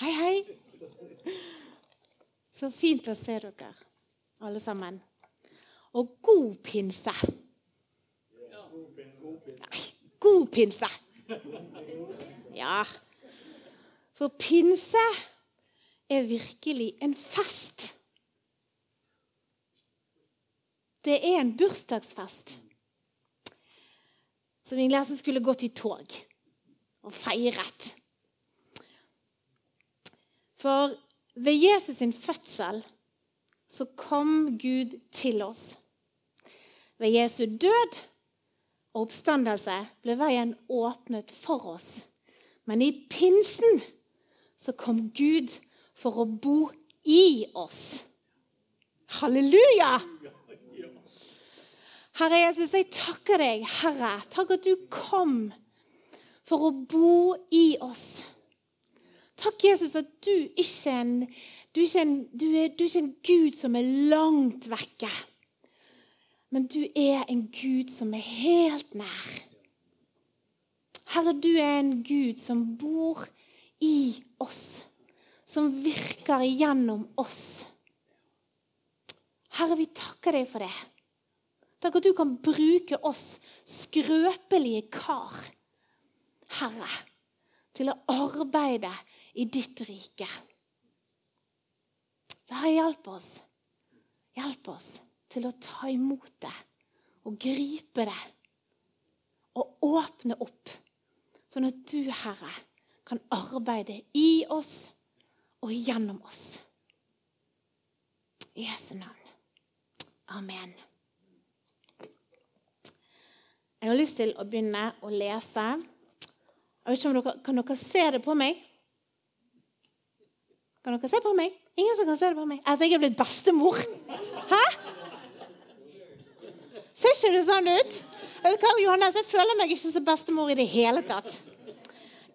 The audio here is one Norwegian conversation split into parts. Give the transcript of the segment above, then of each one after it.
Hei, hei. Så fint å se dere, alle sammen. Og god pinse. Nei, god pinse. Ja. For pinse er virkelig en fest. Det er en bursdagsfest. Som Inglersen skulle gått i tog og feiret. For ved Jesus sin fødsel så kom Gud til oss. Ved Jesu død og oppstandelse ble veien åpnet for oss. Men i pinsen så kom Gud for å bo i oss. Halleluja! Herre Jesus, jeg takker deg, Herre. Takk at du kom for å bo i oss. Takk, Jesus, at du ikke er en, du er ikke en, du er, du er en Gud som er langt vekke. Men du er en Gud som er helt nær. Herre, du er en Gud som bor i oss. Som virker gjennom oss. Herre, vi takker deg for det. Takk at du kan bruke oss skrøpelige kar, Herre, til å arbeide i ditt rike. Så Herre, hjelp oss. Hjelp oss til å ta imot det og gripe det og åpne opp, sånn at du, Herre, kan arbeide i oss og gjennom oss. I Jesu navn. Amen. Jeg har lyst til å begynne å lese. Jeg vet ikke om dere, Kan dere se det på meg? Kan dere se på meg? Ingen som kan se det på meg? At jeg er blitt bestemor? Hæ? Ser ikke det sånn ut? Johannes, jeg føler meg ikke som bestemor i det hele tatt.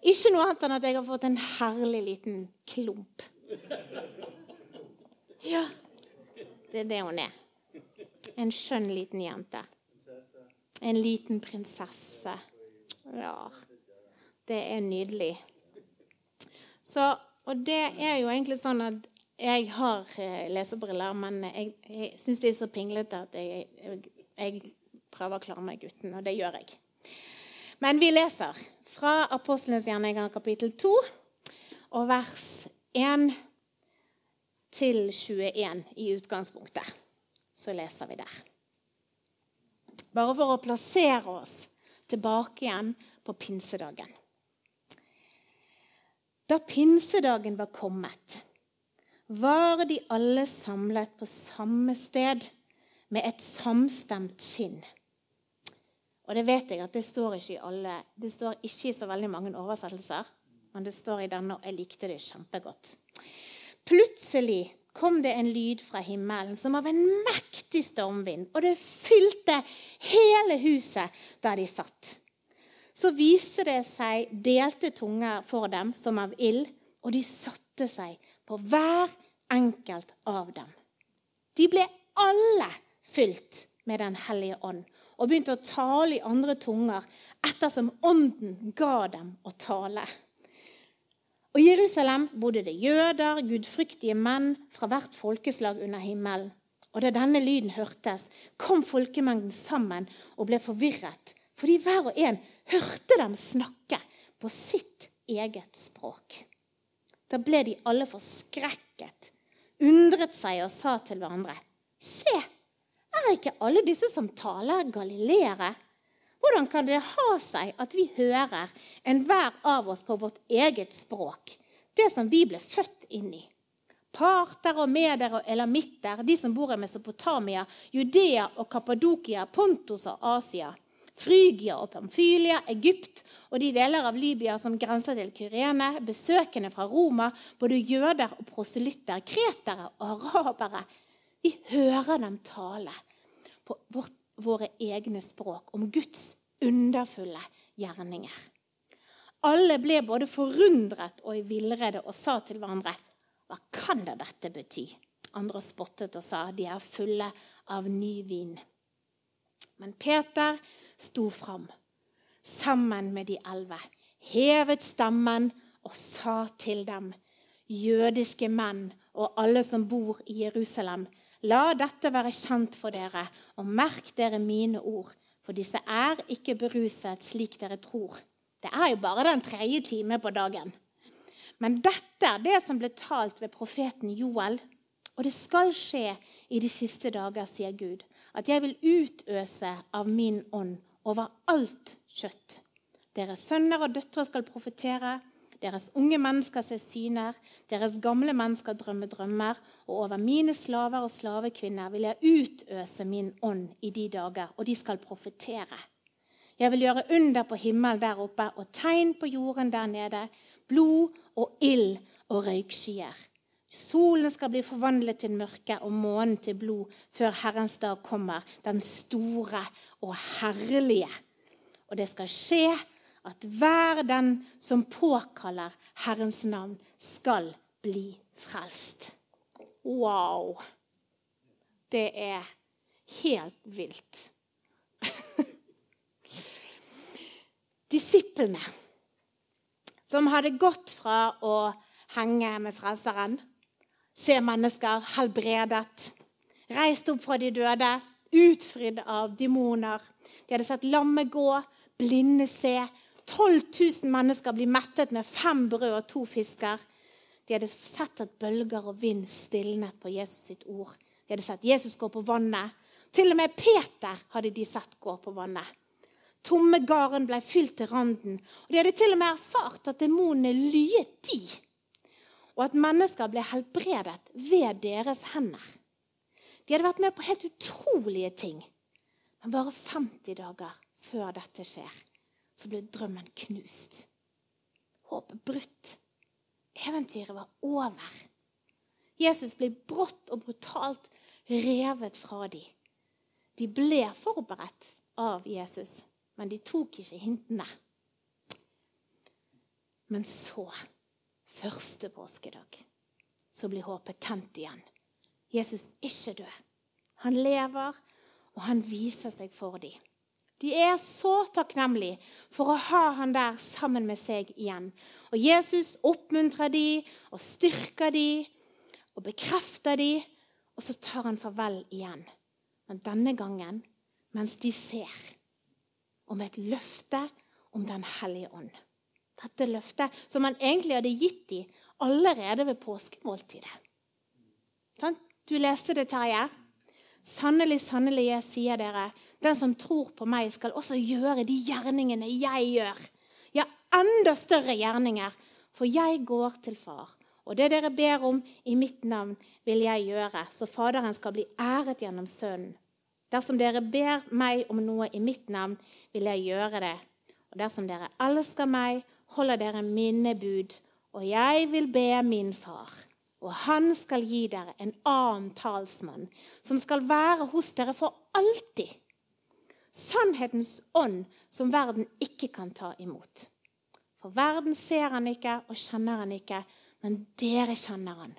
Ikke noe annet enn at jeg har fått en herlig liten klump. Ja, det er det hun er. En skjønn liten jente. En liten prinsesse. Ja, det er nydelig. Så, og det er jo egentlig sånn at jeg har eh, lesebriller, men jeg, jeg syns de er så pinglete at jeg, jeg, jeg, prøver å klare meg uten, og det gjør jeg. Men vi leser fra Apostlenes gjerninger kapittel 2 og vers 1 til 21 i utgangspunktet. Så leser vi der. Bare for å plassere oss tilbake igjen på pinsedagen. Da pinsedagen var kommet, var de alle samlet på samme sted med et samstemt sinn. Og det vet jeg at det står ikke i alle, det står ikke i så veldig mange oversettelser, men det står i denne, og jeg likte det kjempegodt. Plutselig kom det en lyd fra himmelen som av en mektig stormvind, og det fylte hele huset der de satt. Så viste det seg delte tunger for dem som av ild, og de satte seg på hver enkelt av dem. De ble alle fylt med Den hellige ånd og begynte å tale i andre tunger ettersom ånden ga dem å tale. Og I Jerusalem bodde det jøder, gudfryktige menn fra hvert folkeslag under himmelen. Og da denne lyden hørtes, kom folkemengden sammen og ble forvirret, fordi hver og en hørte dem snakke på sitt eget språk. Da ble de alle forskrekket, undret seg og sa til hverandre.: Se, er ikke alle disse som taler, galileere? Hvordan kan det ha seg at vi hører enhver av oss på vårt eget språk, det som vi ble født inn i? Parter og meder og elamitter, de som bor i Mesopotamia, Judea og Kappadokia, Pontus og Asia, Frygia og Pamfylia, Egypt og de deler av Libya som grenser til Kyrene, besøkende fra Roma, både jøder og proselytter, kretere og arabere. Vi hører dem tale på vårt våre egne språk om Guds underfulle gjerninger. Alle ble både forundret og i villrede og sa til hverandre Hva kan da dette bety? Andre spottet og sa de er fulle av ny vin. Men Peter sto fram sammen med de elleve, hevet stemmen og sa til dem jødiske menn og alle som bor i Jerusalem, la dette være kjent for dere, og merk dere mine ord, for disse er ikke beruset slik dere tror. Det er jo bare den tredje time på dagen. Men dette er det som ble talt ved profeten Joel. Og det skal skje i de siste dager, sier Gud, at jeg vil utøse av min ånd over alt kjøtt. Deres sønner og døtre skal profetere. Deres unge mennesker se syner, deres gamle mennesker drømme drømmer. Og over mine slaver og slavekvinner vil jeg utøse min ånd i de dager, og de skal profetere. Jeg vil gjøre under på himmelen der oppe og tegn på jorden der nede. Blod og ild og røykskyer. Solen skal bli forvandlet til mørke og månen til blod før Herrens dag kommer, den store og herlige. Og det skal skje at hver den som påkaller Herrens navn, skal bli frelst. Wow! Det er helt vilt. Disiplene som hadde gått fra å henge med Frelseren, se mennesker helbredet, reist opp fra de døde, utfridd av demoner. De hadde sett lamme gå, blinde se, 12 000 mennesker blir mettet med fem brød og to fisker. De hadde sett at bølger og vind stilnet på Jesus sitt ord. De hadde sett Jesus gå på vannet. Til og med Peter hadde de sett gå på vannet. Tomme garn ble fylt til randen. Og De hadde til og med erfart at demonene lyet de, og at mennesker ble helbredet ved deres hender. De hadde vært med på helt utrolige ting. Men bare 50 dager før dette skjer, så ble drømmen knust. Håpet brutt. Eventyret var over. Jesus ble brått og brutalt revet fra dem. De ble forberedt av Jesus, men de tok ikke hintene. Men så, første påskedag, så blir håpet tent igjen. Jesus er ikke død. Han lever, og han viser seg for dem. De er så takknemlige for å ha han der sammen med seg igjen. Og Jesus oppmuntrer de og styrker de og bekrefter de, og så tar han farvel igjen. Men denne gangen mens de ser og med et løfte om Den hellige ånd. Dette løftet som han egentlig hadde gitt dem allerede ved påskemåltidet. Sånn? Du leste det, Terje? Sannelig, sannelig, jeg sier dere, den som tror på meg, skal også gjøre de gjerningene jeg gjør. Ja, enda større gjerninger, for jeg går til far. Og det dere ber om i mitt navn, vil jeg gjøre, så Faderen skal bli æret gjennom Sønnen. Dersom dere ber meg om noe i mitt navn, vil jeg gjøre det. Og dersom dere elsker meg, holder dere mine bud. Og jeg vil be min far og han skal gi dere en annen talsmann, som skal være hos dere for alltid. Sannhetens ånd som verden ikke kan ta imot. For verden ser han ikke og kjenner han ikke, men dere kjenner han.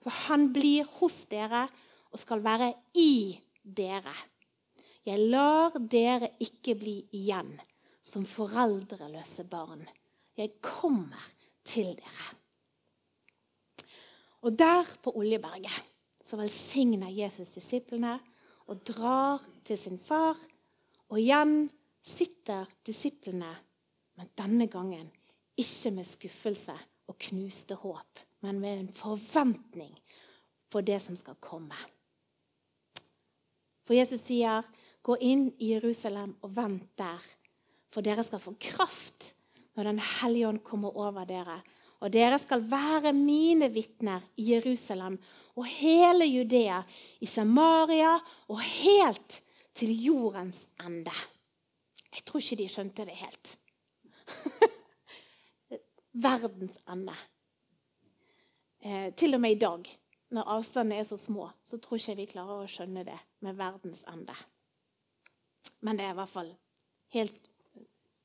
For han blir hos dere og skal være i dere. Jeg lar dere ikke bli igjen som foreldreløse barn. Jeg kommer til dere. Og der på Oljeberget så velsigner Jesus disiplene og drar til sin far. Og igjen sitter disiplene, men denne gangen ikke med skuffelse og knuste håp, men med en forventning for det som skal komme. For Jesus sier, 'Gå inn i Jerusalem og vent der', for dere skal få kraft når Den hellige ånd kommer over dere. Og dere skal være mine vitner i Jerusalem og hele Judea, i Samaria og helt til jordens ende. Jeg tror ikke de skjønte det helt. Verdens ende. Eh, til og med i dag, når avstandene er så små, så tror ikke vi klarer å skjønne det med verdens ende. Men det er i hvert fall helt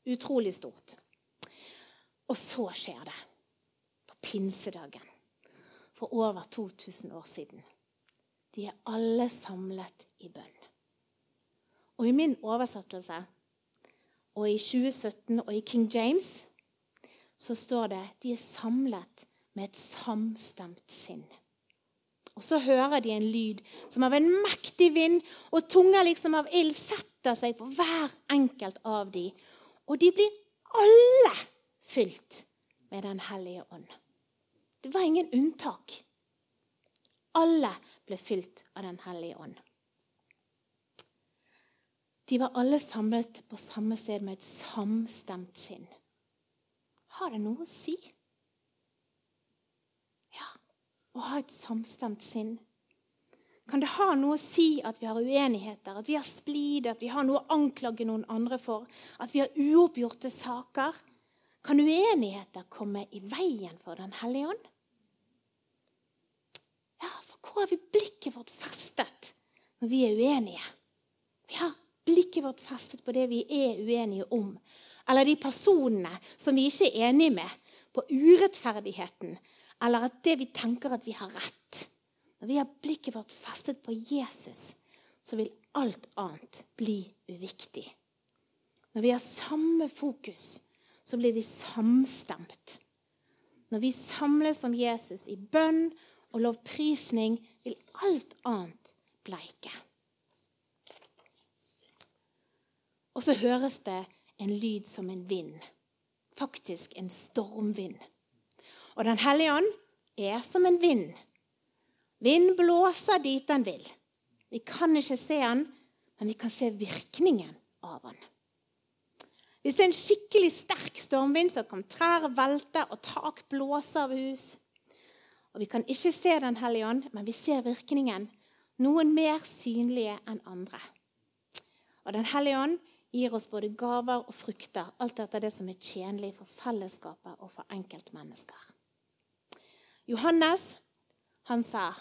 utrolig stort. Og så skjer det På pinsedagen for over 2000 år siden. De er alle samlet i bønn. Og i min oversettelse, og i 2017 og i King James, så står det de er samlet med et samstemt sinn. Og så hører de en lyd som av en mektig vind, og tunger liksom av ild setter seg på hver enkelt av de. Og de blir alle fylt med Den hellige ånd. Det var ingen unntak. Alle ble fylt av Den hellige ånd. De var alle samlet på samme sted med et samstemt sinn. Har det noe å si? Ja, å ha et samstemt sinn. Kan det ha noe å si at vi har uenigheter, at vi har splid, at vi har noe å anklage noen andre for, at vi har uoppgjorte saker? Kan uenigheter komme i veien for Den hellige ånd? Ja, for hvor har vi blikket vårt festet når vi er uenige? Vi har blikket vårt festet på det vi er uenige om. Eller de personene som vi ikke er enige med, på urettferdigheten. Eller at det vi tenker at vi har rett. Når vi har blikket vårt festet på Jesus, så vil alt annet bli uviktig. Når vi har samme fokus, så blir vi samstemt. Når vi samles om Jesus i bønn og lovprisning, vil alt annet bleike. Og så høres det en lyd som en vind. Faktisk en stormvind. Og Den hellige ånd er som en vind. Vind blåser dit den vil. Vi kan ikke se den, men vi kan se virkningen av den. Hvis det er en skikkelig sterk stormvind, så kan trær velte og tak blåse av hus. Og Vi kan ikke se Den hellige ånd, men vi ser virkningen. Noen mer synlige enn andre. Og Den hellige ånd gir oss både gaver og frukter, alt etter det som er tjenlig for fellesskapet og for enkeltmennesker. Johannes han sa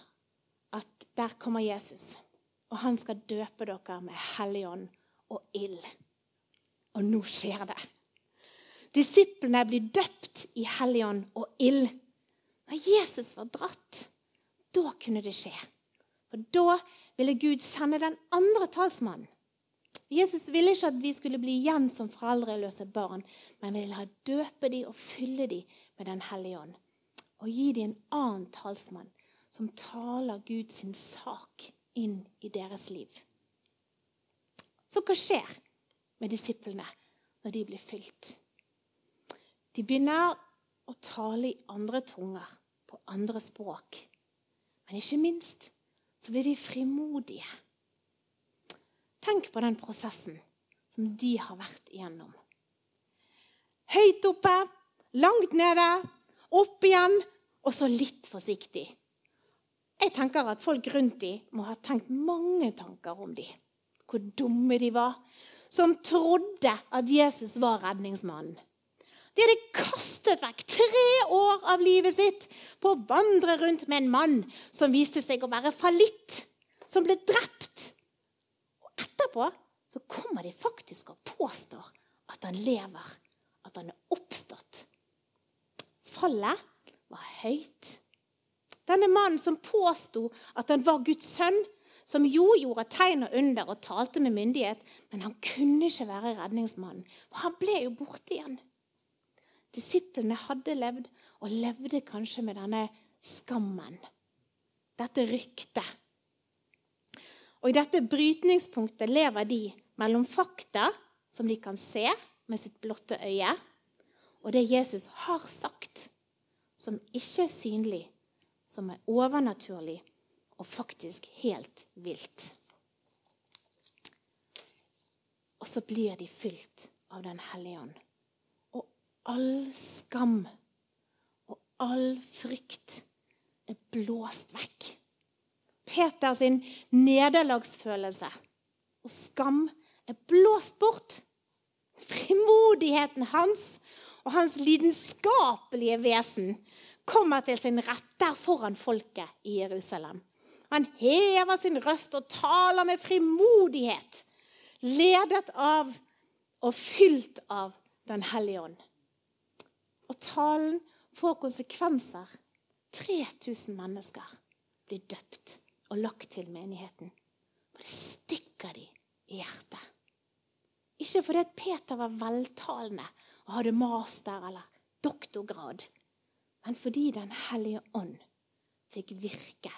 at der kommer Jesus, og han skal døpe dere med hellig ånd og ild. Og nå skjer det. Disiplene blir døpt i hellig ånd og ild. Når Jesus var dratt, da kunne det skje. For da ville Gud sende den andre talsmannen Jesus ville ikke at vi skulle bli igjen som foreldreløse barn, men ville ha døpe dem og fylle dem med Den hellige ånd. Og gi dem en annen talsmann som taler Guds sak inn i deres liv. Så hva skjer med disiplene når de blir fylt? De begynner å tale i andre tunger, på andre språk. Men ikke minst så blir de frimodige. Tenk på den prosessen som de har vært igjennom. Høyt oppe, langt nede, opp igjen, og så litt forsiktig. Jeg tenker at folk rundt dem må ha tenkt mange tanker om dem. Hvor dumme de var, som trodde at Jesus var redningsmannen. De hadde kastet vekk tre år av livet sitt på å vandre rundt med en mann som viste seg å være fallitt, som ble drept Og etterpå så kommer de faktisk og påstår at han lever, at han er oppstått. Fallet var høyt. Denne mannen som påsto at han var Guds sønn, som jo gjorde tegn og under og talte med myndighet, men han kunne ikke være redningsmannen. For han ble jo borte igjen. Disiplene hadde levd, og levde kanskje med denne skammen. Dette ryktet og I dette brytningspunktet lever de mellom fakta, som de kan se med sitt blotte øye, og det Jesus har sagt, som ikke er synlig, som er overnaturlig og faktisk helt vilt. Og så blir de fylt av Den hellige ånd. Og all skam og all frykt er blåst vekk. Peters nederlagsfølelse og skam er blåst bort. Frimodigheten hans og hans lidenskapelige vesen kommer til sin rett der foran folket i Jerusalem. Han hever sin røst og taler med frimodighet, ledet av og fylt av Den hellige ånd. Og talen får konsekvenser. 3000 mennesker blir døpt og lagt til menigheten. Og det stikker de i hjertet. Ikke fordi Peter var veltalende og hadde master eller doktorgrad, men fordi Den hellige ånd fikk virke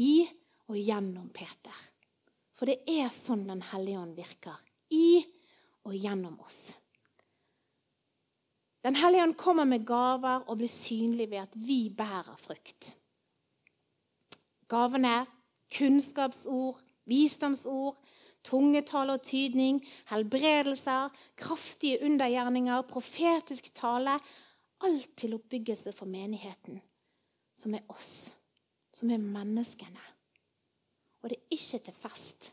i og gjennom Peter. For det er sånn Den hellige ånd virker. I og gjennom oss. Den hellige ånd kommer med gaver og blir synlig ved at vi bærer frukt. Gavene kunnskapsord, visdomsord, tungetale og tydning, helbredelser, kraftige undergjerninger, profetisk tale Alt til oppbyggelse for menigheten, som er oss, som er menneskene. Og det er ikke til fest.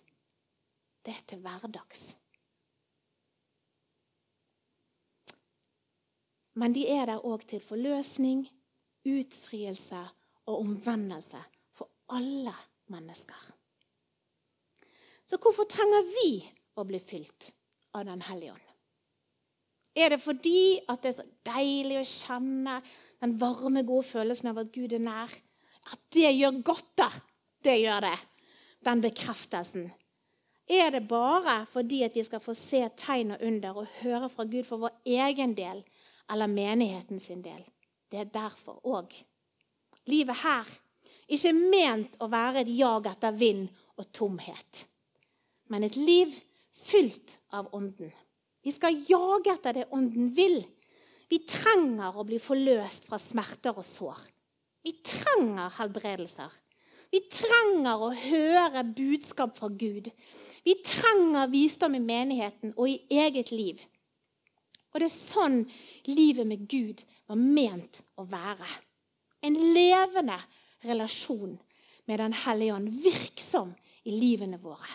Det er til hverdags. Men de er der òg til forløsning, utfrielse og omvendelse for alle mennesker. Så hvorfor trenger vi å bli fylt av Den hellige ånd? Er det fordi at det er så deilig å kjenne den varme, gode følelsen av at Gud er nær? At det gjør godt, da. Det gjør det. Den bekreftelsen. Er det bare fordi at vi skal få se tegn og under og høre fra Gud for vår egen del eller menigheten sin del? Det er derfor òg. Livet her ikke ment å være et jag etter vind og tomhet, men et liv fylt av Ånden. Vi skal jage etter det Ånden vil. Vi trenger å bli forløst fra smerter og sår. Vi trenger helbredelser. Vi trenger å høre budskap fra Gud. Vi trenger visdom i menigheten og i eget liv. Og det er sånn livet med Gud var ment å være. En levende relasjon med Den hellige ånd, virksom i livene våre.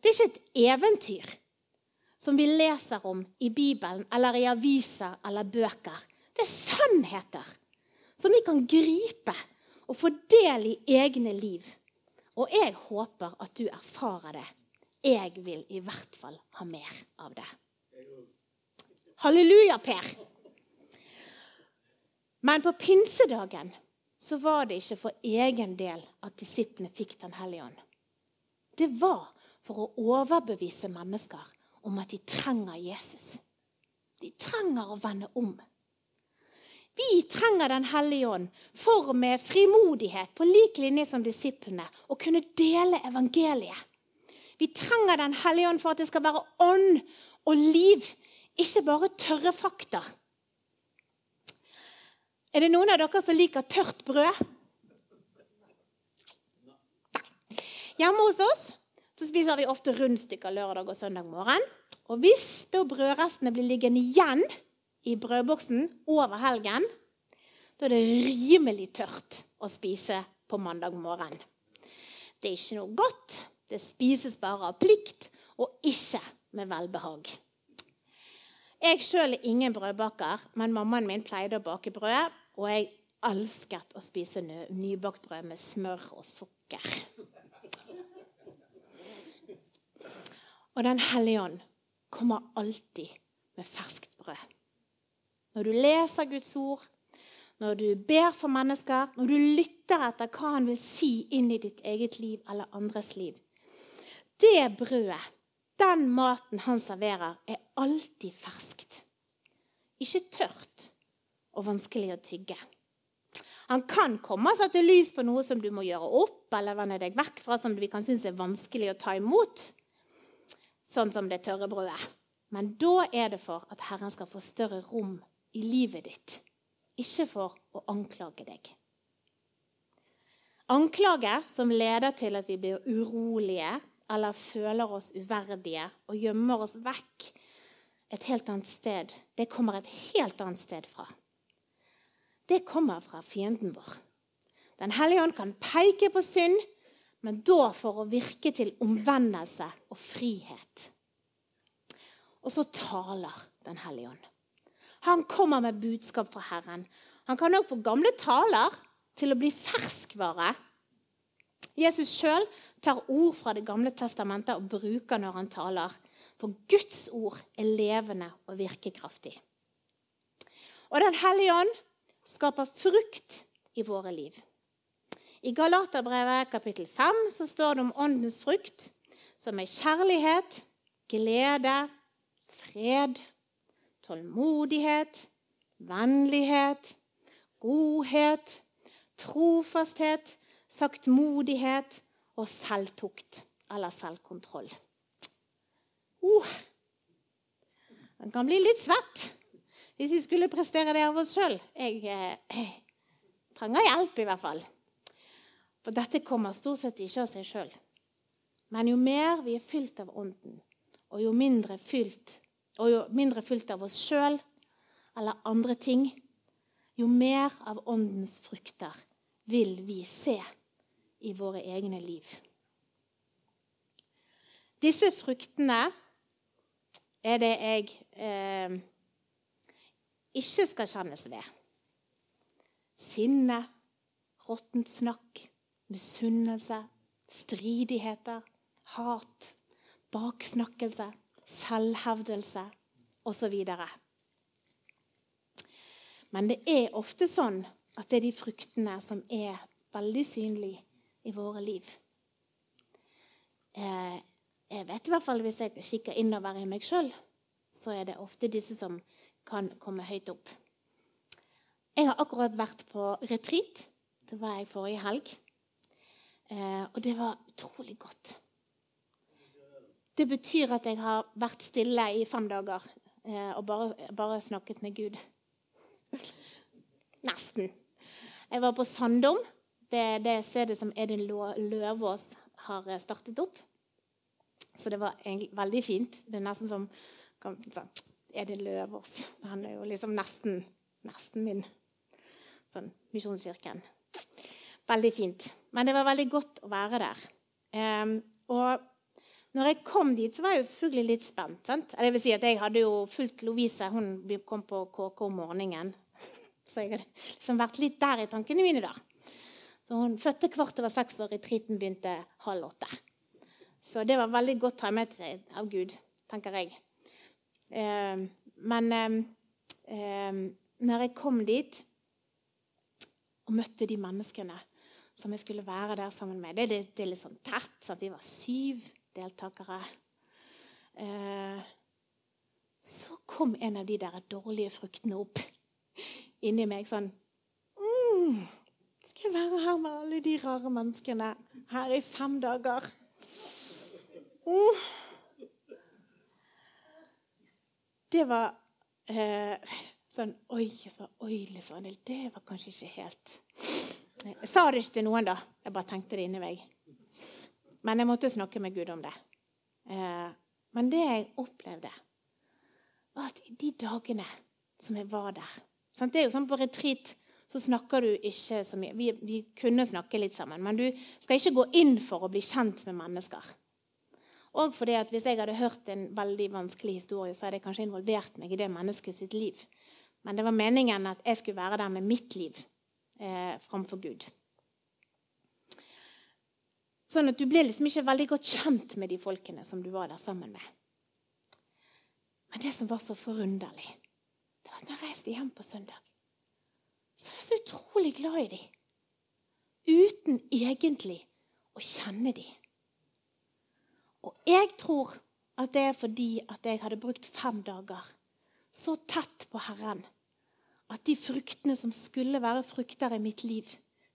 Det er ikke et eventyr som vi leser om i Bibelen eller i aviser eller bøker. Det er sannheter som vi kan gripe og få del i egne liv. Og jeg håper at du erfarer det. Jeg vil i hvert fall ha mer av det. Halleluja, Per. Men på pinsedagen så var det ikke for egen del at disiplene fikk Den hellige ånd. Det var for å overbevise mennesker om at de trenger Jesus. De trenger å vende om. Vi trenger Den hellige ånd for med frimodighet, på lik linje som disiplene, å kunne dele evangeliet. Vi trenger Den hellige ånd for at det skal være ånd og liv, ikke bare tørre fakta. Er det noen av dere som liker tørt brød? Hjemme hos oss så spiser vi ofte rundstykker lørdag og søndag morgen. Og hvis da brødrestene blir liggende igjen i brødboksen over helgen, da er det rimelig tørt å spise på mandag morgen. Det er ikke noe godt. Det spises bare av plikt og ikke med velbehag. Jeg sjøl er ingen brødbaker, men mammaen min pleide å bake brød. Og jeg elsket å spise nybakt brød med smør og sukker. Og Den hellige ånd kommer alltid med ferskt brød. Når du leser Guds ord, når du ber for mennesker, når du lytter etter hva han vil si inn i ditt eget liv eller andres liv Det brødet, den maten han serverer, er alltid ferskt. Ikke tørt og vanskelig å tygge. Han kan komme og sette lys på noe som du må gjøre opp eller vende deg vekk fra, som vi kan synes er vanskelig å ta imot sånn som det tørre brødet. Men da er det for at Herren skal få større rom i livet ditt, ikke for å anklage deg. Anklage som leder til at vi blir urolige eller føler oss uverdige og gjemmer oss vekk et helt annet sted, det kommer et helt annet sted fra. Det kommer fra fienden vår. Den hellige ånd kan peke på synd, men da for å virke til omvendelse og frihet. Og så taler Den hellige ånd. Han kommer med budskap fra Herren. Han kan òg få gamle taler til å bli ferskvare. Jesus sjøl tar ord fra Det gamle testamentet og bruker når han taler. For Guds ord er levende og virkekraftig. Og Den hellige ånd skaper frukt i våre liv. I Galaterbrevet kapittel 5 så står det om åndens frukt, som er kjærlighet, glede, fred, tålmodighet, vennlighet, godhet, trofasthet, saktmodighet og selvtukt eller selvkontroll. Uh, den kan bli litt svett hvis vi skulle prestere det av oss sjøl. Jeg, jeg, eh, trenger hjelp, i hvert fall. For dette kommer stort sett ikke av seg sjøl. Men jo mer vi er fylt av Ånden, og jo mindre fylt, og jo mindre fylt av oss sjøl eller andre ting, jo mer av Åndens frukter vil vi se i våre egne liv. Disse fruktene er det jeg eh, ikke skal kjennes ved. Sinne, råttent snakk, misunnelse, stridigheter, hat, baksnakkelse, selvhevdelse osv. Men det er ofte sånn at det er de fruktene som er veldig synlige i våre liv. Eh, jeg vet i hvert fall Hvis jeg kikker innover i meg sjøl, så er det ofte disse som kan komme høyt opp. Jeg har akkurat vært på retreat. Det var jeg forrige helg. Eh, og det var utrolig godt. Det betyr at jeg har vært stille i fem dager eh, og bare, bare snakket med Gud. Nesten. Jeg var på Sandom. Det det stedet som Edin Løvaas har eh, startet opp. Så det var egentlig veldig fint. Det er nesten som sånn, Edin Løvaas. Han er jo liksom nesten, nesten min sånn Misjonskirken. Veldig fint. Men det var veldig godt å være der. Um, og når jeg kom dit, så var jeg jo selvfølgelig litt spent. Sant? Det vil si at Jeg hadde jo fulgt Lovise. Hun kom på KK om morgenen. Så jeg hadde liksom vært litt der i tankene mine. da. Så Hun fødte kvart over seks, og retreaten begynte halv åtte. Så det var veldig godt timet av Gud, tenker jeg. Eh, men eh, eh, når jeg kom dit og møtte de menneskene som jeg skulle være der sammen med Det, det, det er litt sånn tett. Sant? Vi var syv deltakere. Eh, så kom en av de der dårlige fruktene opp inni meg sånn mm, Skal jeg være her med alle de rare menneskene her i fem dager? Oh. Det var eh, sånn Oi, oi liksom, det var kanskje ikke helt Jeg sa det ikke til noen, da. Jeg bare tenkte det inni meg. Men jeg måtte snakke med Gud om det. Eh, men det jeg opplevde, var at de dagene som jeg var der? Det er jo sånn På retreat så snakker du ikke så mye. Vi, vi, kunne snakke litt sammen, men du skal ikke gå inn for å bli kjent med mennesker. Og fordi at Hvis jeg hadde hørt en veldig vanskelig historie, så hadde jeg kanskje involvert meg i det mennesket sitt liv. Men det var meningen at jeg skulle være der med mitt liv eh, framfor Gud. Sånn at du ble liksom ikke veldig godt kjent med de folkene som du var der sammen med. Men det som var så forunderlig, det var at når jeg reiste hjem på søndag, så var jeg så utrolig glad i dem. Uten egentlig å kjenne dem. Og jeg tror at det er fordi at jeg hadde brukt fem dager så tett på Herren at de fruktene som skulle være frukter i mitt liv,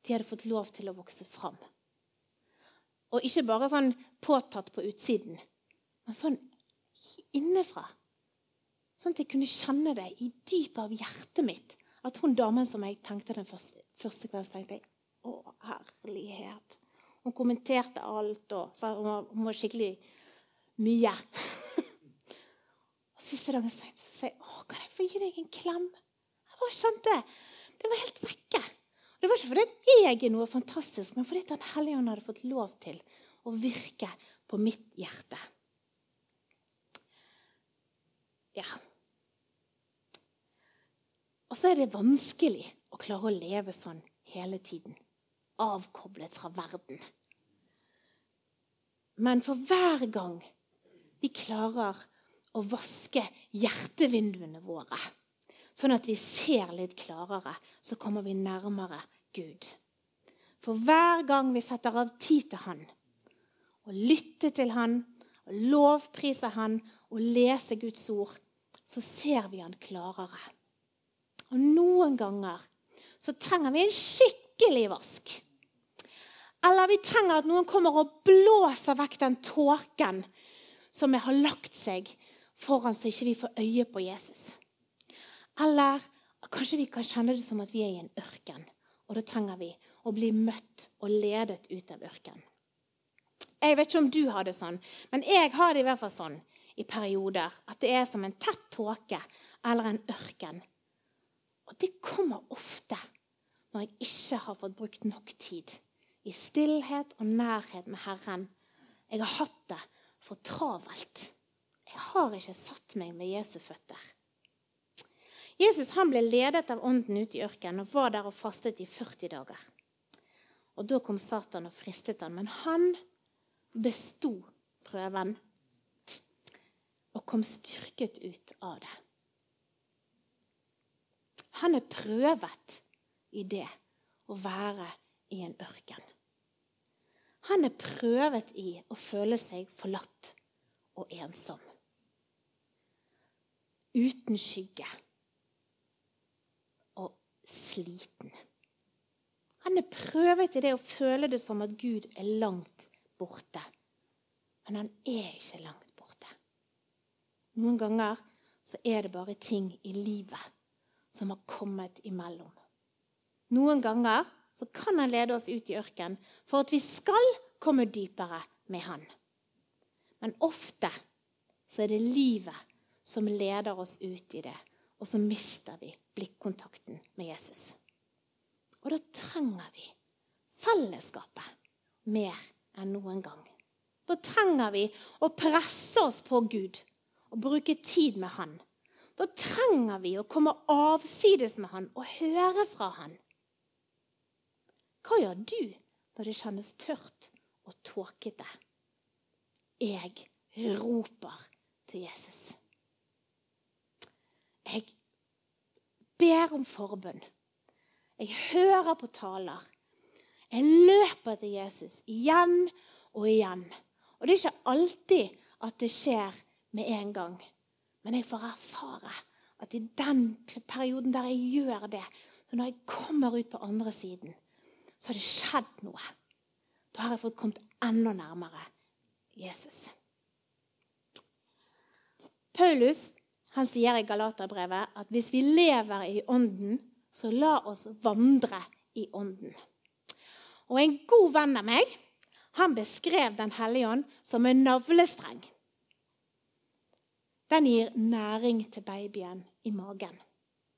de hadde fått lov til å vokse fram. Og ikke bare sånn påtatt på utsiden, men sånn innenfra. Sånn at jeg kunne kjenne det i dypet av hjertet mitt. At hun damen som jeg tenkte den første, første kvelden, tenkte jeg Å, herlighet. Hun kommenterte alt og sa hun var, hun var skikkelig mye. og Siste dagen sa jeg Å, kan jeg få gi deg en klem? Skjønte jeg, Det var helt vekke. Det var ikke fordi jeg er noe fantastisk, men fordi Den hellige ånd hadde fått lov til å virke på mitt hjerte. Ja. Og så er det vanskelig å klare å leve sånn hele tiden. Avkoblet fra verden. Men for hver gang vi klarer å vaske hjertevinduene våre sånn at vi ser litt klarere, så kommer vi nærmere Gud. For hver gang vi setter av tid til Han, og lytter til Han, og lovpriser Han og leser Guds ord, så ser vi Han klarere. Og noen ganger så trenger vi en skikkelig vask. Eller vi trenger at noen kommer og blåser vekk den tåken som har lagt seg foran så ikke vi får øye på Jesus. Eller kanskje vi kan kjenne det som at vi er i en ørken. Og da trenger vi å bli møtt og ledet ut av ørkenen. Jeg vet ikke om du har det sånn, men jeg har det i hvert fall sånn i perioder. At det er som en tett tåke eller en ørken. Og det kommer ofte når jeg ikke har fått brukt nok tid i stillhet og nærhet med Herren. Jeg har hatt det for travelt. Jeg har ikke satt meg med Jesu føtter. Jesus han ble ledet av ånden ut i ørkenen og var der og fastet i 40 dager. Og Da kom Satan og fristet han, men han besto prøven og kom styrket ut av det. Han er prøvet i det å være i en ørken. Han er prøvet i å føle seg forlatt og ensom. Uten skygge. Sliten. Han er prøvet i det å føle det som at Gud er langt borte. Men han er ikke langt borte. Noen ganger så er det bare ting i livet som har kommet imellom. Noen ganger så kan han lede oss ut i ørkenen for at vi skal komme dypere med han. Men ofte så er det livet som leder oss ut i det, og så mister vi blikkontakten med Jesus. Og da trenger vi fellesskapet mer enn noen gang. Da trenger vi å presse oss på Gud og bruke tid med Han. Da trenger vi å komme avsides med Han og høre fra Han. Hva gjør du når det kjennes tørt og tåkete? Jeg roper til Jesus. Jeg ber om forbønn. Jeg hører på taler. Jeg løper til Jesus igjen og igjen. Og det er ikke alltid at det skjer med en gang. Men jeg får erfare at i den perioden der jeg gjør det, så når jeg kommer ut på andre siden, så har det skjedd noe. Da har jeg fått kommet enda nærmere Jesus. Paulus han sier i Galaterbrevet at hvis vi lever i Ånden, så la oss vandre i Ånden. Og En god venn av meg han beskrev Den hellige ånd som en navlestreng. Den gir næring til babyen i magen.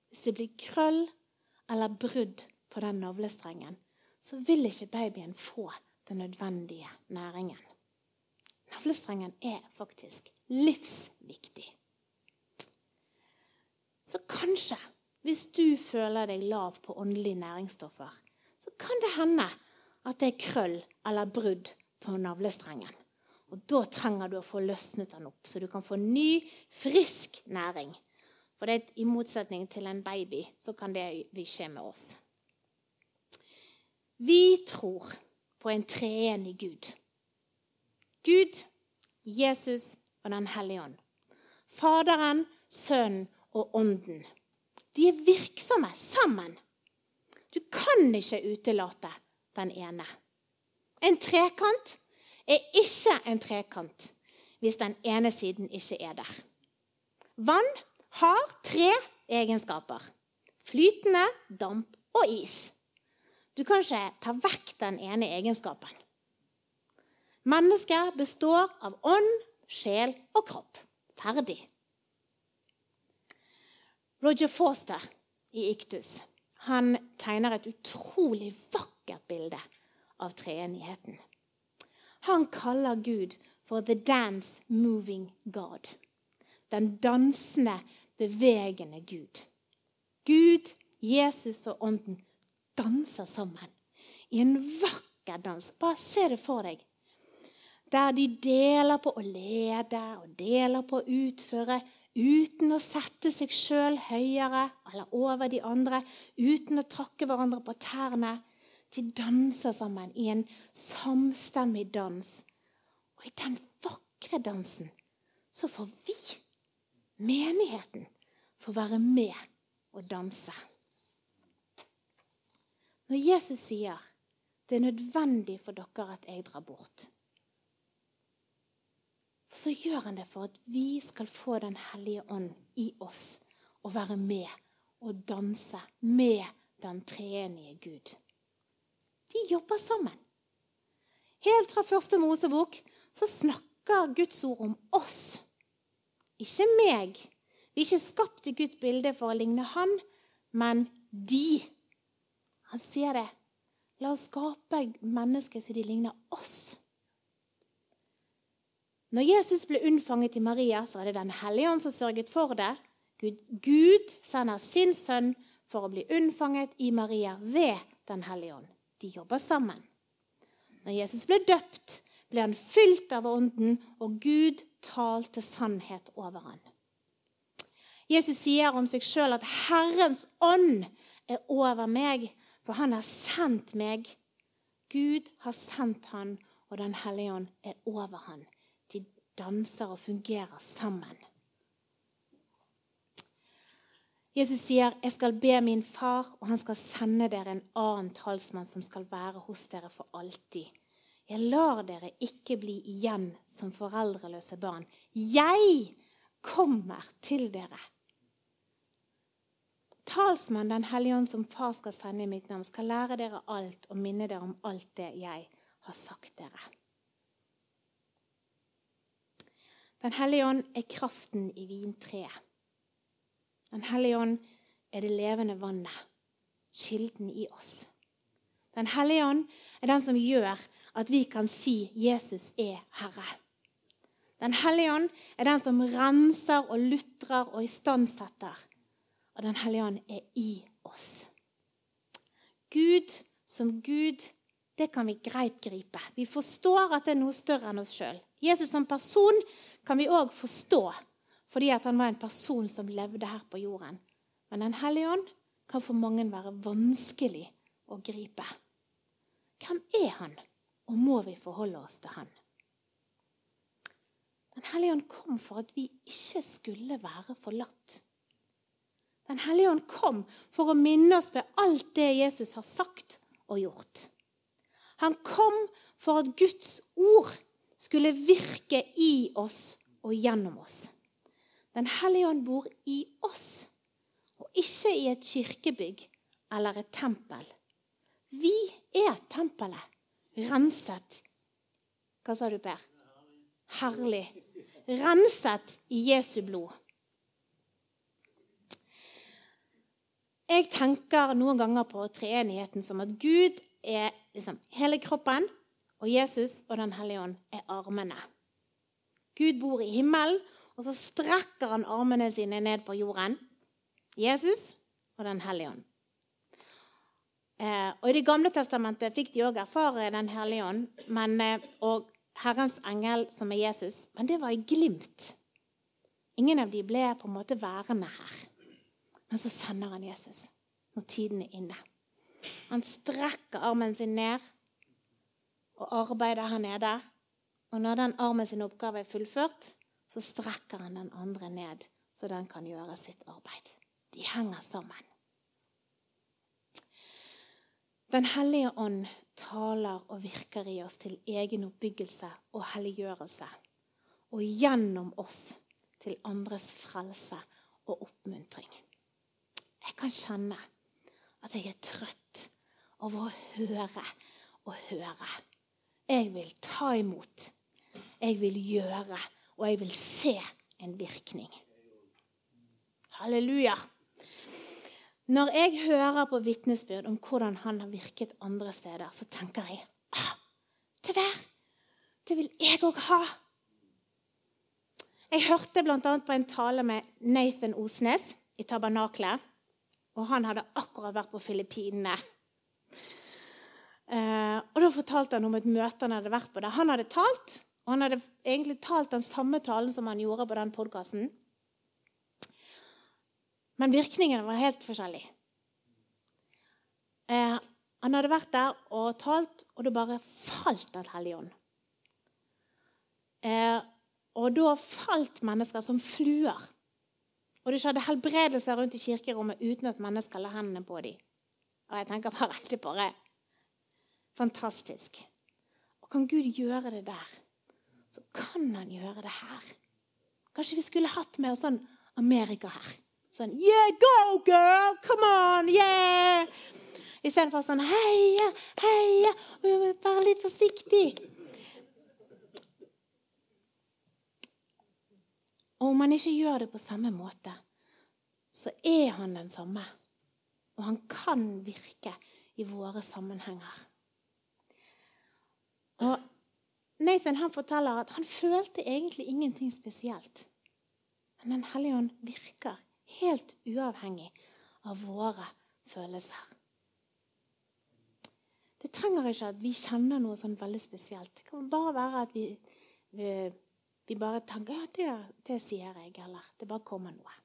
Hvis det blir krøll eller brudd på den navlestrengen, så vil ikke babyen få den nødvendige næringen. Navlestrengen er faktisk livsviktig. Så kanskje, hvis du føler deg lav på åndelige næringsstoffer, så kan det hende at det er krøll eller brudd på navlestrengen. Og Da trenger du å få løsnet den opp, så du kan få ny, frisk næring. For det er I motsetning til en baby så kan det skje med oss. Vi tror på en treenig Gud. Gud, Jesus og Den hellige ånd. Faderen, Sønnen og Ånden. De er virksomme sammen. Du kan ikke utelate den ene. En trekant er ikke en trekant hvis den ene siden ikke er der. Vann har tre egenskaper. Flytende, damp og is. Du kan ikke ta vekk den ene egenskapen. Mennesket består av ånd, sjel og kropp. Ferdig. Roger Forster i Iktus han tegner et utrolig vakkert bilde av treenigheten. Han kaller Gud for 'the dance moving God'. Den dansende, bevegende Gud. Gud, Jesus og Ånden danser sammen i en vakker dans. Bare se det for deg. Der de deler på å lede og deler på å utføre uten å sette seg sjøl høyere eller over de andre, uten å tråkke hverandre på tærne. De danser sammen i en samstemmig dans. Og i den vakre dansen så får vi, menigheten, få være med og danse. Når Jesus sier det er nødvendig for dere at jeg drar bort, så gjør han det for at vi skal få Den hellige ånd i oss og være med og danse med den treenige Gud. De jobber sammen. Helt fra første Mosebok så snakker Guds ord om oss. Ikke meg. Vi er ikke skapt i Guds bilde for å ligne Han, men de. Han sier det. La oss skape mennesker så de ligner oss. Når Jesus ble unnfanget i Maria, så er det Den hellige ånd som sørget for det. Gud, Gud sender sin sønn for å bli unnfanget i Maria ved Den hellige ånd. De jobber sammen. Når Jesus ble døpt, ble han fylt av Ånden, og Gud talte sannhet over han. Jesus sier om seg sjøl at 'Herrens ånd er over meg', for han har sendt meg. Gud har sendt han, og Den hellige ånd er over han. Danser og fungerer sammen. Jesus sier, 'Jeg skal be min far, og han skal sende dere en annen talsmann som skal være hos dere for alltid.' 'Jeg lar dere ikke bli igjen som foreldreløse barn.' 'Jeg kommer til dere.' Talsmann Den hellige ånd, som far skal sende i mitt navn, skal lære dere alt og minne dere om alt det jeg har sagt dere. Den hellige ånd er kraften i vintreet. Den hellige ånd er det levende vannet, kilden i oss. Den hellige ånd er den som gjør at vi kan si 'Jesus er Herre'. Den hellige ånd er den som renser og lutrer og istandsetter. Og Den hellige ånd er i oss. Gud som Gud, det kan vi greit gripe. Vi forstår at det er noe større enn oss sjøl. Jesus som person kan vi òg forstå fordi han var en person som levde her på jorden. Men Den hellige ånd kan for mange være vanskelig å gripe. Hvem er han, og må vi forholde oss til han? Den hellige ånd kom for at vi ikke skulle være forlatt. Den hellige ånd kom for å minne oss ved alt det Jesus har sagt og gjort. Han kom for at Guds ord skulle virke i oss og gjennom oss. Den hellige ånd bor i oss, og ikke i et kirkebygg eller et tempel. Vi er tempelet, renset Hva sa du, Per? Herlig. Renset i Jesu blod. Jeg tenker noen ganger på treenigheten som at Gud er liksom hele kroppen, og Jesus og Den hellige ånd er armene. Gud bor i himmelen, og så strekker han armene sine ned på jorden. Jesus og Den hellige ånd. Eh, og I Det gamle testamentet fikk de òg erfare Den hellige ånd men, eh, og Herrens engel, som er Jesus. Men det var i glimt. Ingen av de ble på en måte værende her. Men så sender han Jesus når tiden er inne. Han strekker armen sin ned og arbeider her nede. Og når den armen sin oppgave er fullført, så strekker han den andre ned, så den kan gjøre sitt arbeid. De henger sammen. Den hellige ånd taler og virker i oss til egen oppbyggelse og helliggjørelse. Og gjennom oss til andres frelse og oppmuntring. Jeg kan kjenne at jeg er trøtt av å høre og høre. Jeg vil ta imot. Jeg vil gjøre og jeg vil se en virkning. Halleluja. Når jeg hører på vitnesbyrd om hvordan han har virket andre steder, så tenker jeg ah, det der det vil jeg òg ha. Jeg hørte bl.a. på en tale med Nathan Osnes i Tabernaklet. Og han hadde akkurat vært på Filippinene. Da fortalte han om et møte han hadde vært på der han hadde talt og han hadde egentlig talt den samme talen som han gjorde på den podkasten. Men virkningen var helt forskjellig. Eh, han hadde vært der og talt, og det bare falt Den hellige ånd. Eh, og da falt mennesker som fluer. Og det skjedde helbredelser rundt i kirkerommet uten at mennesker la hendene på dem. Og jeg tenker bare det bare fantastisk. Og kan Gud gjøre det der, så kan han gjøre det her. Kanskje vi skulle hatt med oss sånn Amerika her. Sånn Yeah, go, girl! Come on! Yeah! Istedenfor sånn Heia, heia! Vær litt forsiktig. Og om han ikke gjør det på samme måte, så er han den samme. Og han kan virke i våre sammenhenger. Og Nathan han forteller at han følte egentlig ingenting spesielt. Men Den hellige ånd virker helt uavhengig av våre følelser. Det trenger ikke at vi kjenner noe sånn veldig spesielt. Det kan bare være at vi, vi, vi bare tenker ja, det, det, sier jeg, eller det bare kommer noe.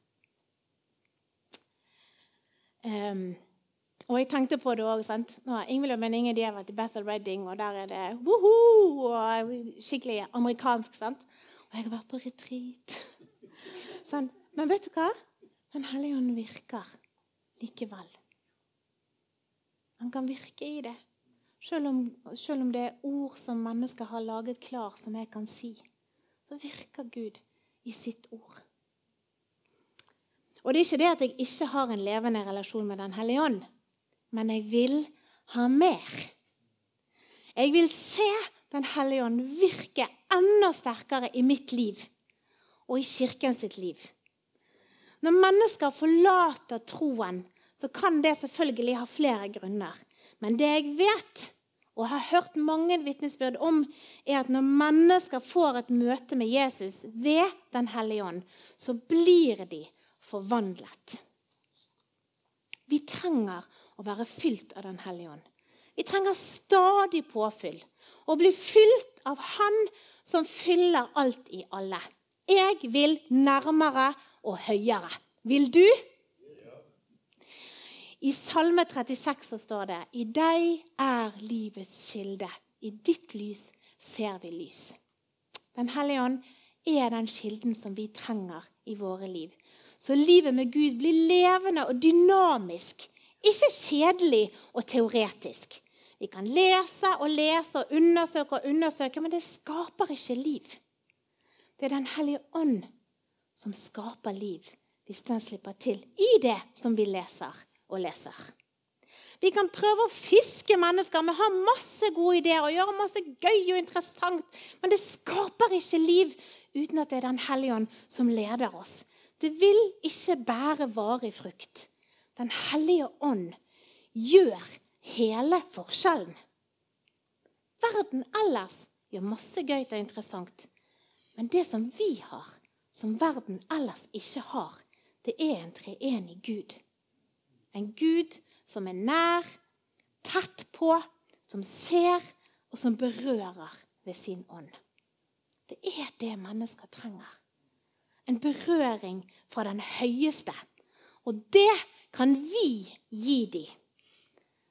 Um, og jeg tenkte på det òg. Ingvild og Meninge de har vært i Bethel Redding, og der er det woho, og skikkelig amerikansk. sant? Og jeg har vært på retreat. Sånn. Men vet du hva? Den hellige ånd virker likevel. Han kan virke i det. Selv om, selv om, det er ord som mennesker har laget klar, som jeg kan si, så virker Gud i sitt ord. Og det er ikke det at jeg ikke har en levende relasjon med Den hellige ånd, men jeg vil ha mer. Jeg vil se Den hellige ånd virke enda sterkere i mitt liv og i kirken sitt liv. Når mennesker forlater troen, så kan det selvfølgelig ha flere grunner. Men det jeg vet, og har hørt mange vitnesbyrd om, er at når mennesker får et møte med Jesus ved Den hellige ånd, så blir de forvandlet. Vi trenger å være fylt av Den hellige ånd. Vi trenger stadig påfyll. Å bli fylt av Han som fyller alt i alle. Jeg vil nærmere og høyere. Vil du? I Salme 36 så står det I deg er livets kilde. I ditt lys ser vi lys. Den hellige ånd er den kilden som vi trenger i våre liv. Så livet med Gud blir levende og dynamisk. Ikke kjedelig og teoretisk. Vi kan lese og lese og undersøke og undersøke, men det skaper ikke liv. Det er Den hellige ånd som skaper liv, hvis den slipper til i det som vi leser og leser. Vi kan prøve å fiske mennesker. Vi har masse gode ideer og gjøre masse gøy og interessant. Men det skaper ikke liv uten at det er Den hellige ånd som leder oss. Det vil ikke bære varig frukt. Den hellige ånd gjør hele forskjellen. Verden ellers gjør masse gøy og interessant. Men det som vi har, som verden ellers ikke har, det er en treenig Gud. En Gud som er nær, tett på, som ser, og som berører ved sin ånd. Det er det mennesker trenger. En berøring fra den høyeste. Og det kan vi gi dem.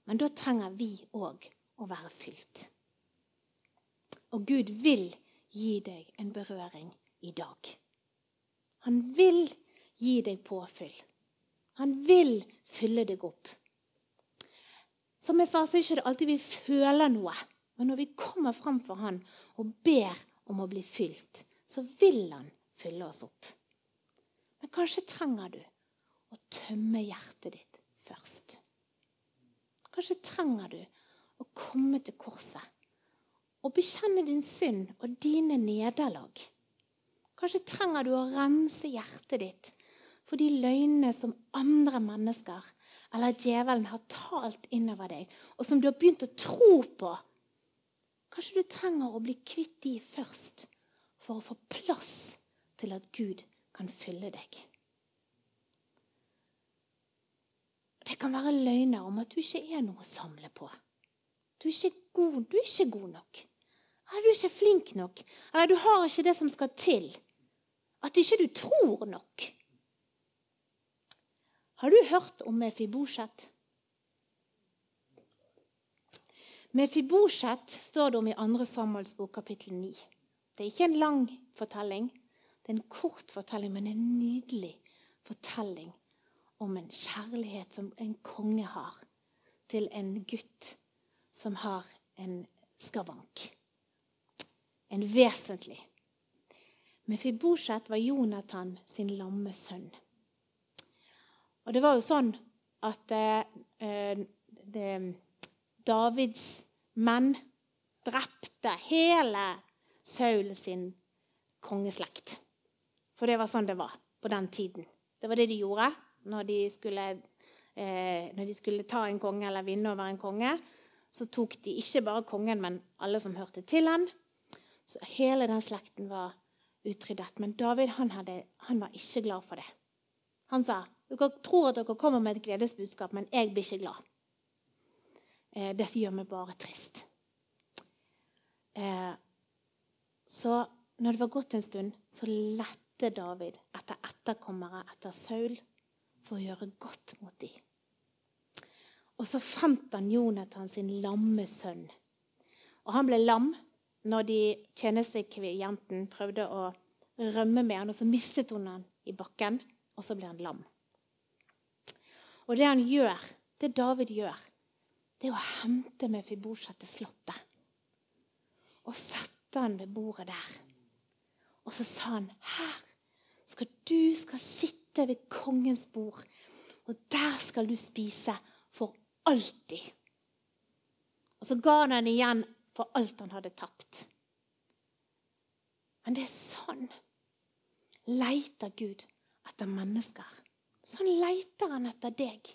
Men da trenger vi òg å være fylt. Og Gud vil gi deg en berøring i dag. Han vil gi deg påfyll. Han vil fylle deg opp. Som jeg sa, så er det ikke alltid vi føler noe. Men når vi kommer fram for han og ber om å bli fylt, så vil han fylle oss opp. Men kanskje trenger du å tømme hjertet ditt først. Kanskje trenger du å komme til korset og bekjenne din synd og dine nederlag. Kanskje trenger du å rense hjertet ditt for de løgnene som andre mennesker eller djevelen har talt innover deg, og som du har begynt å tro på. Kanskje du trenger å bli kvitt de først for å få plass til at Gud kan fylle deg. Det kan være løgner om at du ikke er noe å samle på. Du er ikke god, du er ikke god nok. Eller du er ikke flink nok. Eller du har ikke det som skal til. At ikke du tror nok. Har du hørt om Mefibosjet? Mefibosjet står det om i 2. Samuels bok, kapittel 9. Det er ikke en lang fortelling. Det er en kort fortelling, men en nydelig fortelling om en kjærlighet som en konge har til en gutt som har en skavank. En vesentlig. Mefibosjet var Jonathan sin lamme sønn. Og det var jo sånn at eh, det, Davids menn drepte hele Saul sin kongeslekt. For det var sånn det var på den tiden. Det var det de gjorde når de skulle, eh, når de skulle ta en konge eller vinne over en konge. Så tok de ikke bare kongen, men alle som hørte til han. Så hele den slekten var utryddet. Men David han, hadde, han var ikke glad for det. Han sa dere tror at dere kommer med et gledesbudskap, men jeg blir ikke glad. Eh, dette gjør meg bare trist. Eh, så når det var gått en stund, så lette David etter etterkommere etter Saul for å gjøre godt mot dem. Og så fant han Jonathan sin lamme sønn. Og han ble lam når de tjenestekvienten prøvde å rømme med han, og så mistet hun han i bakken, og så ble han lam. Og det han gjør, det David gjør, det er å hente med Fibosjet til slottet og sette han ved bordet der. Og så sa han, 'Her skal du skal sitte ved kongens bord, og der skal du spise for alltid.' Og så ga han igjen for alt han hadde tapt. Men det er sånn leiter Gud etter mennesker. Sånn leiter han etter deg.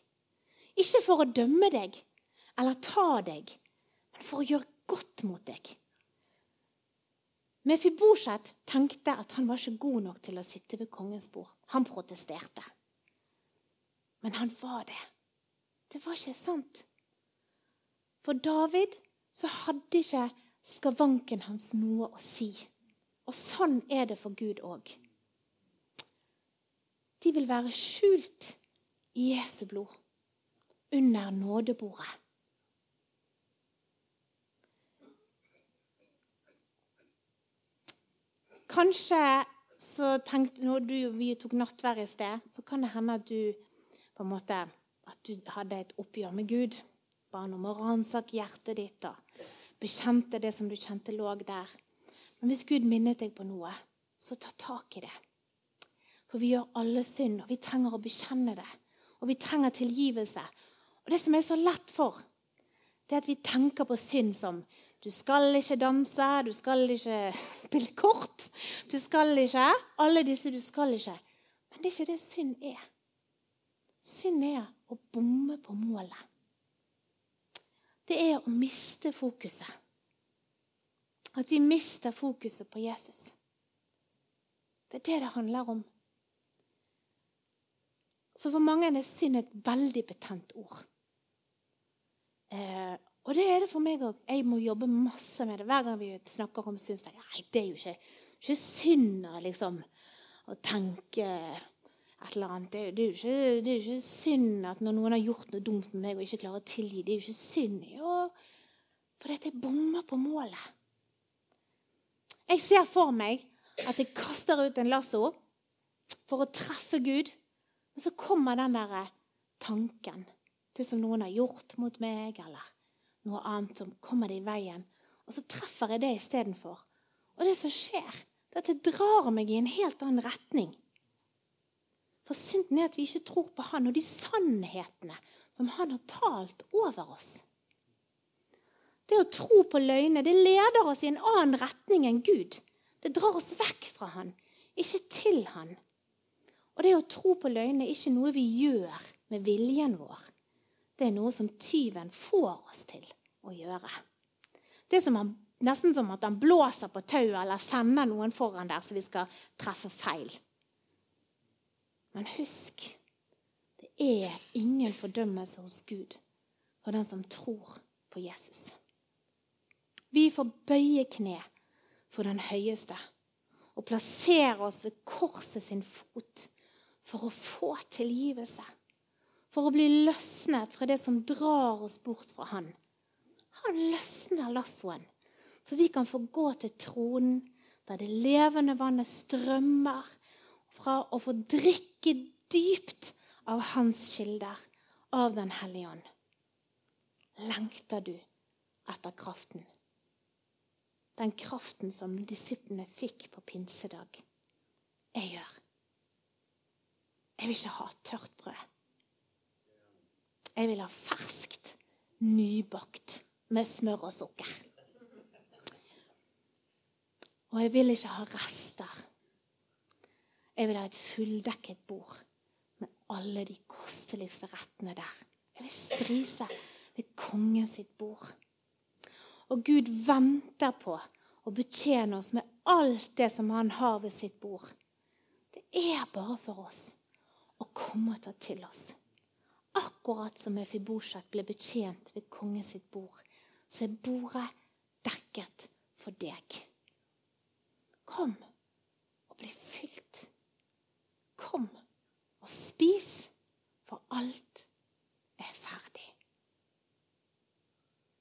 Ikke for å dømme deg eller ta deg, men for å gjøre godt mot deg. Mefibosjet tenkte at han var ikke god nok til å sitte ved kongens bord. Han protesterte. Men han var det. Det var ikke sant. For David så hadde ikke skavanken hans noe å si. Og sånn er det for Gud òg. De vil være skjult i Jesu blod, under nådebordet. Kanskje så tenkte, når du, vi tok nattverd i sted, så kan det hende at du på en måte, at du hadde et oppgjør med Gud. Ba han om å ransake hjertet ditt og bekjente det som du kjente lå der. Men hvis Gud minnet deg på noe, så ta tak i det. For vi gjør alle synd, og vi trenger å bekjenne det. Og vi trenger tilgivelse. Og det som er så lett for, det er at vi tenker på synd som du skal ikke danse, du skal ikke spille kort. Du skal ikke Alle disse du skal ikke. Men det er ikke det synd er. Synd er å bomme på målet. Det er å miste fokuset. At vi mister fokuset på Jesus. Det er det det handler om. Så for mange er synd et veldig betent ord. Eh, og det er det for meg òg. Jeg må jobbe masse med det. Hver gang vi snakker om synd, nei, det er jo ikke, ikke synd liksom, å tenke et eller annet. Det, det, er jo ikke, det er ikke synd at når noen har gjort noe dumt med meg og ikke klarer å tilgi, det er jo ikke synd. Jo, for dette jeg bommer på målet. Jeg ser for meg at jeg kaster ut en lasso for å treffe Gud. Og så kommer den der tanken. Det som noen har gjort mot meg, eller noe annet som kommer i veien. Og så treffer jeg det istedenfor. Og det som skjer, det er at det drar meg i en helt annen retning. For synden er at vi ikke tror på Han og de sannhetene som Han har talt over oss. Det å tro på løgner det leder oss i en annen retning enn Gud. Det drar oss vekk fra Han, ikke til Han. Og det å tro på løgner er ikke noe vi gjør med viljen vår. Det er noe som tyven får oss til å gjøre. Det er som han, nesten som at han blåser på tauet eller sender noen foran der så vi skal treffe feil. Men husk det er ingen fordømmelse hos Gud for den som tror på Jesus. Vi får bøye kne for den høyeste og plassere oss ved korset sin fot for å få tilgivelse. For å bli løsnet fra det som drar oss bort fra Han han løsner lassoen, så vi kan få gå til tronen der det levende vannet strømmer, fra å få drikke dypt av hans kilder, av Den hellige ånd. lengter du etter kraften. Den kraften som disiplene fikk på pinsedag. Jeg gjør. Jeg vil ikke ha tørt brød. Jeg vil ha ferskt, nybakt med smør og sukker. Og jeg vil ikke ha rester. Jeg vil ha et fulldekket bord med alle de kosteligste rettene der. Jeg vil sprise ved kongen sitt bord. Og Gud venter på å betjene oss med alt det som han har ved sitt bord. Det er bare for oss å komme og ta til oss. Akkurat som Mefibosjet ble betjent ved kongens sitt bord, så er bordet dekket for deg. Kom og bli fylt. Kom og spis, for alt